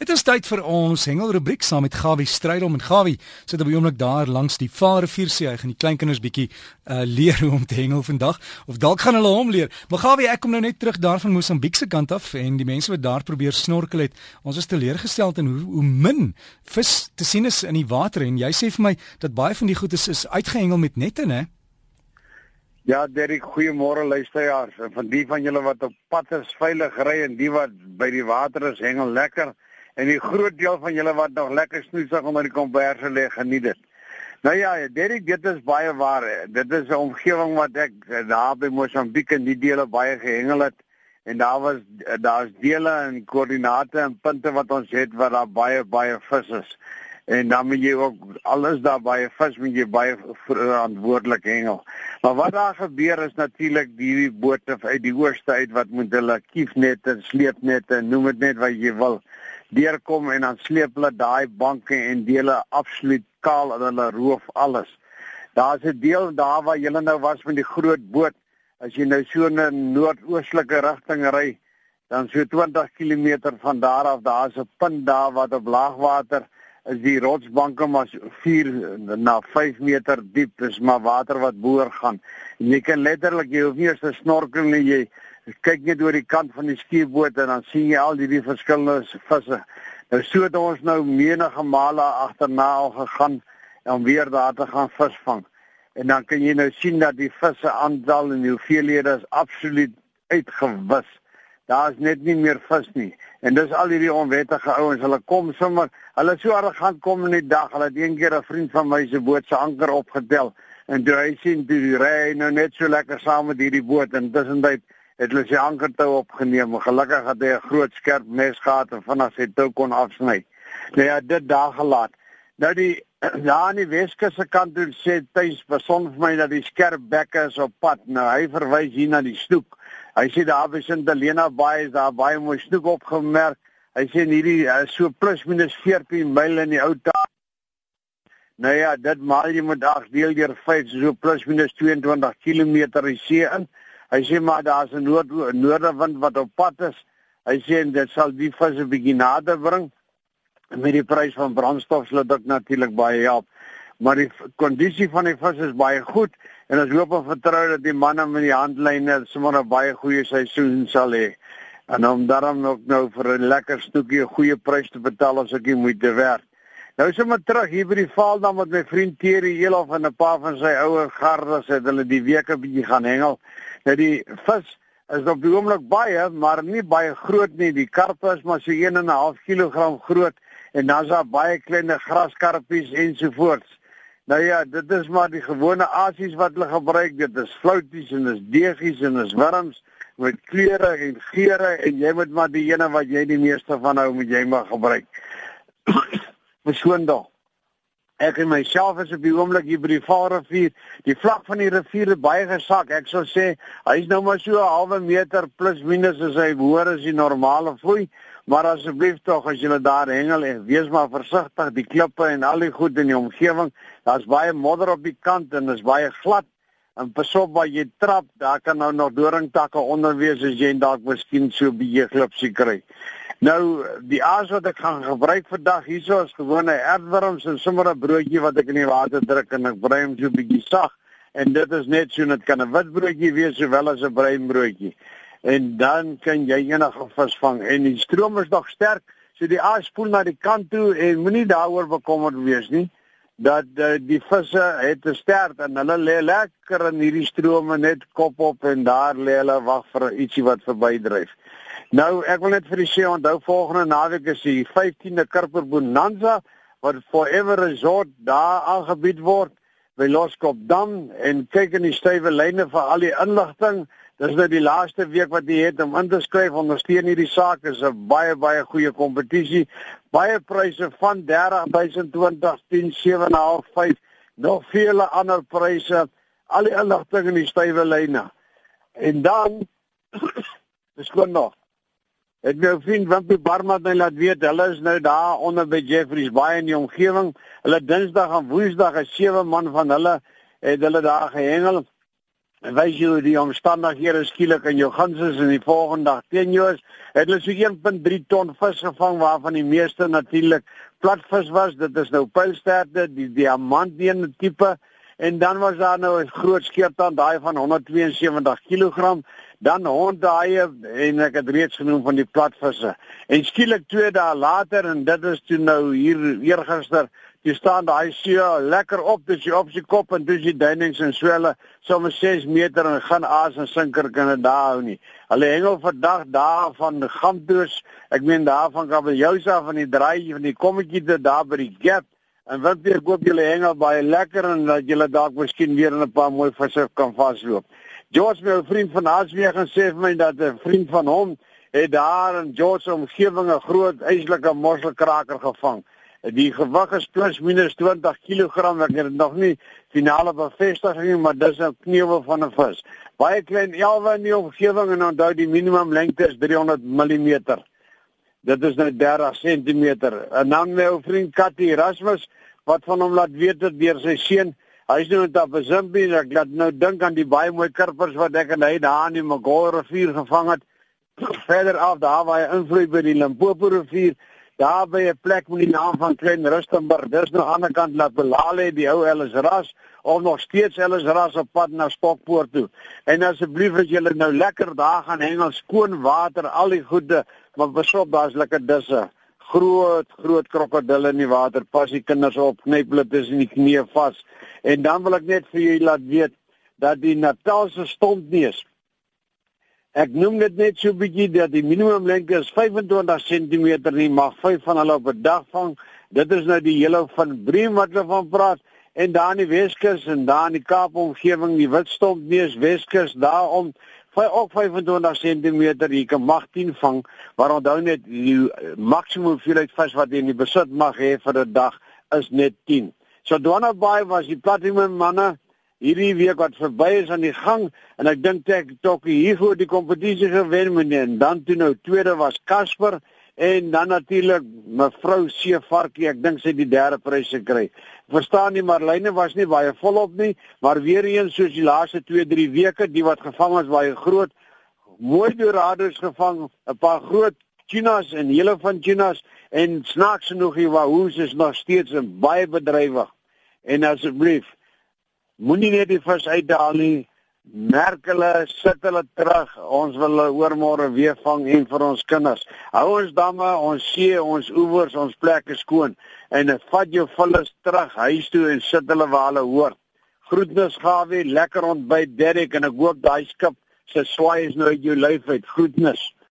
Dit is tyd vir ons hengelrubriek saam met Gawie Strydom en Gawie sit op die oomblik daar langs die Vaalrivier see. Hy gaan die kleinkinders bietjie uh, leer hoe om te hengel vandag of dalk gaan hulle hom leer. Maar Gawie, ek kom nou net terug daar van Mosambiek se kant af en die mense wat daar probeer snorkel het, ons is teleurgestel in hoe, hoe min vis te sien is in die water en jy sê vir my dat baie van die goed is, is uitgehengel met nette, né? Ja, Derek, goeiemôre luisteraars. En van die van julle wat op pad is veilig ry en die wat by die water is, hengel lekker en die groot deel van julle wat nog lekker snoesig onder die komberse lê geniet dit. Nou ja, Derek, dit is baie waar. Dit is 'n omgewing wat ek eh, daar by Mosambiek in die dele baie gehengel het en daar was daar's dele en koördinate en punte wat ons het waar daar baie baie vis is. En dan moet jy ook alles daar baie vis moet jy baie verantwoordelik hengel. Maar wat daar gebeur is natuurlik die bote uit die ooste uit wat moet hulle kiefnette, sleepnette, noem dit net wat jy wil deurkom en dan sleep hulle daai banke en dele absoluut kaal en hulle roof alles. Daar's 'n deel daar waar jy nou was met die groot boot. As jy nou so 'n noordoostelike rigting ry, dan so 20 km van daar af, daar's 'n punt daar wat op laagwater is die rotsbanke maar 4 na 5 meter diep, dis maar water wat boor gaan. En jy kan letterlik jy hoef nie eens te snorkel nie, jy kyk net oor die kant van die skieboot en dan sien jy al hierdie verskillende visse. Nou so het ons nou menige male agterna al gegaan om weer daar te gaan visvang. En dan kan jy nou sien dat die visse aantal en die hoeveelhede is absoluut uitgewis. Daar's net nie meer vis nie. En dis al hierdie onwettige ouens, hulle kom sommer, hulle so arrogant kom in die dag. Hulle het eendag 'n vriend van my se boot se anker opgetel en toe hy sien die ry nou net so lekker saam met hierdie boot en tussentyd het hulle sy ankertou opgeneem. Gelukkig het hy 'n groot skerp mes gehad en vanaf sy tou kon afsny. Nou ja, dit daar gelaat. Nou die ja, aan die Weskus se kant toe sê tuis beson vir my dat die skerp bekke is op pad. Nou hy verwys hier na die snoek. Hy sê daar by Sint Helena Bay is daar baie mooi snoek opgemerk. Hy sê hierdie uh, so plus minus 14 myl in die ou taal. Nou ja, dit maal jy met 8 deel deur 5 so plus minus 22 km die see in. Hy sê maar daar's 'n noord noordewind wat op pad is. Hy sê dit sal die visse bietjie nader bring. Met die prys van brandstof sal dit natuurlik baie help. Maar die kondisie van die vis is baie goed en ons hoop en vertrou dat die manne met die handlyne sommer 'n baie goeie seisoen sal hê. En om daarom ook nou vir 'n lekker stukkie 'n goeie prys te betaal as ek die moeite werd. Nou sommer terug hier by die Vaaldam met my vriend Terry Elof en 'n paar van sy ouer gardes het hulle die week 'n bietjie gaan hengel. Nou die vis is op die oomblik baie, maar nie baie groot nie. Die karpe is maar so 1.5 kg groot en dan's daar baie klein graskarpies ensovoorts. Nou ja, dit is maar die gewone asies wat hulle gebruik. Dit is flouties en dis deegies en dis wurms met kleure en geure en jy moet maar die ene wat jy die meeste van hou moet jy maar gebruik. Besoondag. Ek en myself is op die oomblik hier by die Vaalrivier. Die vlak van die rivier het baie gesak. Ek sou sê hy's nou maar so 'n halwe meter plus minus as hy behoort as die normale vloei. Maar asseblief tog as jy daar hengel, wees maar versigtig. Die klippe en al die goed in die omgewing, daar's baie modder op die kant en is baie glad. En pas op waar jy trap, daar kan nou nog doringtakke onder wees as jy dalk miskien so 'n bietjie glipsie kry. Nou die aas wat ek gaan gebruik vandag hierso is gewone aardwurms en sommer 'n broodjie wat ek in die water druk en ek brei hom so 'n bietjie sag en dit is net so net kan 'n wit broodjie wees sowel as 'n bruin broodjie. En dan kan jy enige vis vang en die stroom is nog sterk, so die aas spoel na die kant toe en moenie daaroor bekommerd wees nie dat uh, die visse het te sterk en hulle lê lekker in hierdie strome net kop op en daar lê hulle wag vir ietsie wat verbydryf. Nou, ek wil net vir u sê onthou volgende naweek is die 15de Kurper Bonanza wat Forever Resort daar aangebied word by Loskopdam en kyk in die stywe lyne vir al die inligting. Dis nou die laaste week wat jy het om in te skryf. Ondersteun hierdie saak is 'n baie baie goeie kompetisie. Baie pryse van 30000 20 10 7.5 5 nog vele ander pryse. Al die inligting in die stywe lyne. En dan beskoon nog Ek nou vriend Wimpie Barma het my laat weet hulle is nou daar onder by Jeffreys baie in die omgewing. Hulle Dinsdag en Woensdag is sewe man van hulle het hulle daar gehengel. En wys jy hoe die omstandighede skielik in jou guns is en die volgende dag teen jou is, het hulle so 1.3 ton vis gevang waarvan die meeste natuurlik platvis was. Dit is nou pylsterte, die diamantene tipe en dan was daar nou 'n groot skeertand daai van 172 kg, dan hondaaie en ek het reeds genoem van die platvisse. En skielik 2 dae later en dit is toe nou hier eergister Jy staan daai see lekker op, dis jy op sy kop en dis die duinings en swelle sommer 6 meter en gaan aas en sinker kan dit daar hou nie. Hulle hengel vandag daar van Gamtoos, ek meen daar van Kabeljousa van die draai van die kommetjie te daar by die gap en wat weer koop julle hengel baie lekker en dat julle dalk miskien weer 'n paar mooi visse kan vasloop. George my vriend van Haasweeg en sê vir my dat 'n vriend van hom het daar in George omgewing 'n groot eislike mosselkraker gevang. Die gewig is plus minus 20 kg, ek het dit nog nie finale bevestig nie, maar dis 'n kneuwe van 'n vis. Baie klein elwe in die omgewing en onthou die minimum lengte is 300 mm. Dit is nou 30 cm. En dan my ou vriend Katie Erasmus wat van hom laat weet dat deur sy seun Hy nou net op 'n simpie, ek laat nou dink aan die baie mooi karpers wat ek en hy daar in die Magoro rivier gevang het. Verder af daar waar hy invloei by die Limpopo rivier daar by 'n plek met die naam van Klein Rustenburg. Dis nou aan die ander kant laat Belale die ou Ellis Ras of nog steeds Ellis Ras op pad na Stokpoort toe. En asseblief as julle nou lekker daar gaan hengel, skoon water, al die goede, maar besop daar's lekker disse. Groot, groot krokodille in die water. Pas die kinders op, knyp hulle tussen die knieë vas. En dan wil ek net vir julle laat weet dat die Natalse stompneus Ek noem dit net so bietjie dat die minimum lengte is 25 cm nie mag 5 van hulle op 'n dag vang. Dit is nou die hele van Breem wat hulle van praat en daar in die Weskus en daar in die Kaap omgewing die Witstomp neus Weskus daarom vir ook 25 cm jy kan mag 10 vang maar onthou net die maksimum hoeveelheid vis wat jy in die besit mag hê vir 'n dag is net 10. So Dwana Bay was die platinum manne hierdie week wat verby is aan die gang en ek dink ek tog hier voor die kompetisie gewen meneer en dan toe nou tweede was Casper en dan natuurlik mevrou Seevarkie ek dink sy het die derde prys gekry. Verstaan nie Marlene was nie baie volop nie maar weer eens soos die laaste 2 3 weke die wat gevang is baie groot mooi dorados gevang 'n paar groot tunas en hele van tunas en snaaks genoeg hier waar hoes is nog steeds baie bedrywig en asseblief Moenie net die vis uitdaal nie. Merk hulle, sit hulle terug. Ons wil hulle oormôre weer vang en vir ons kinders. Hou ons damme, ons see, ons oewers, ons plekke skoon en vat jou vullis terug huis toe en sit hulle waar hulle hoort. Groetnis Gawie, lekker ontbyt Derek en ek hoop daai skip se swaai is nou uit jou lyf uit. Groetnis.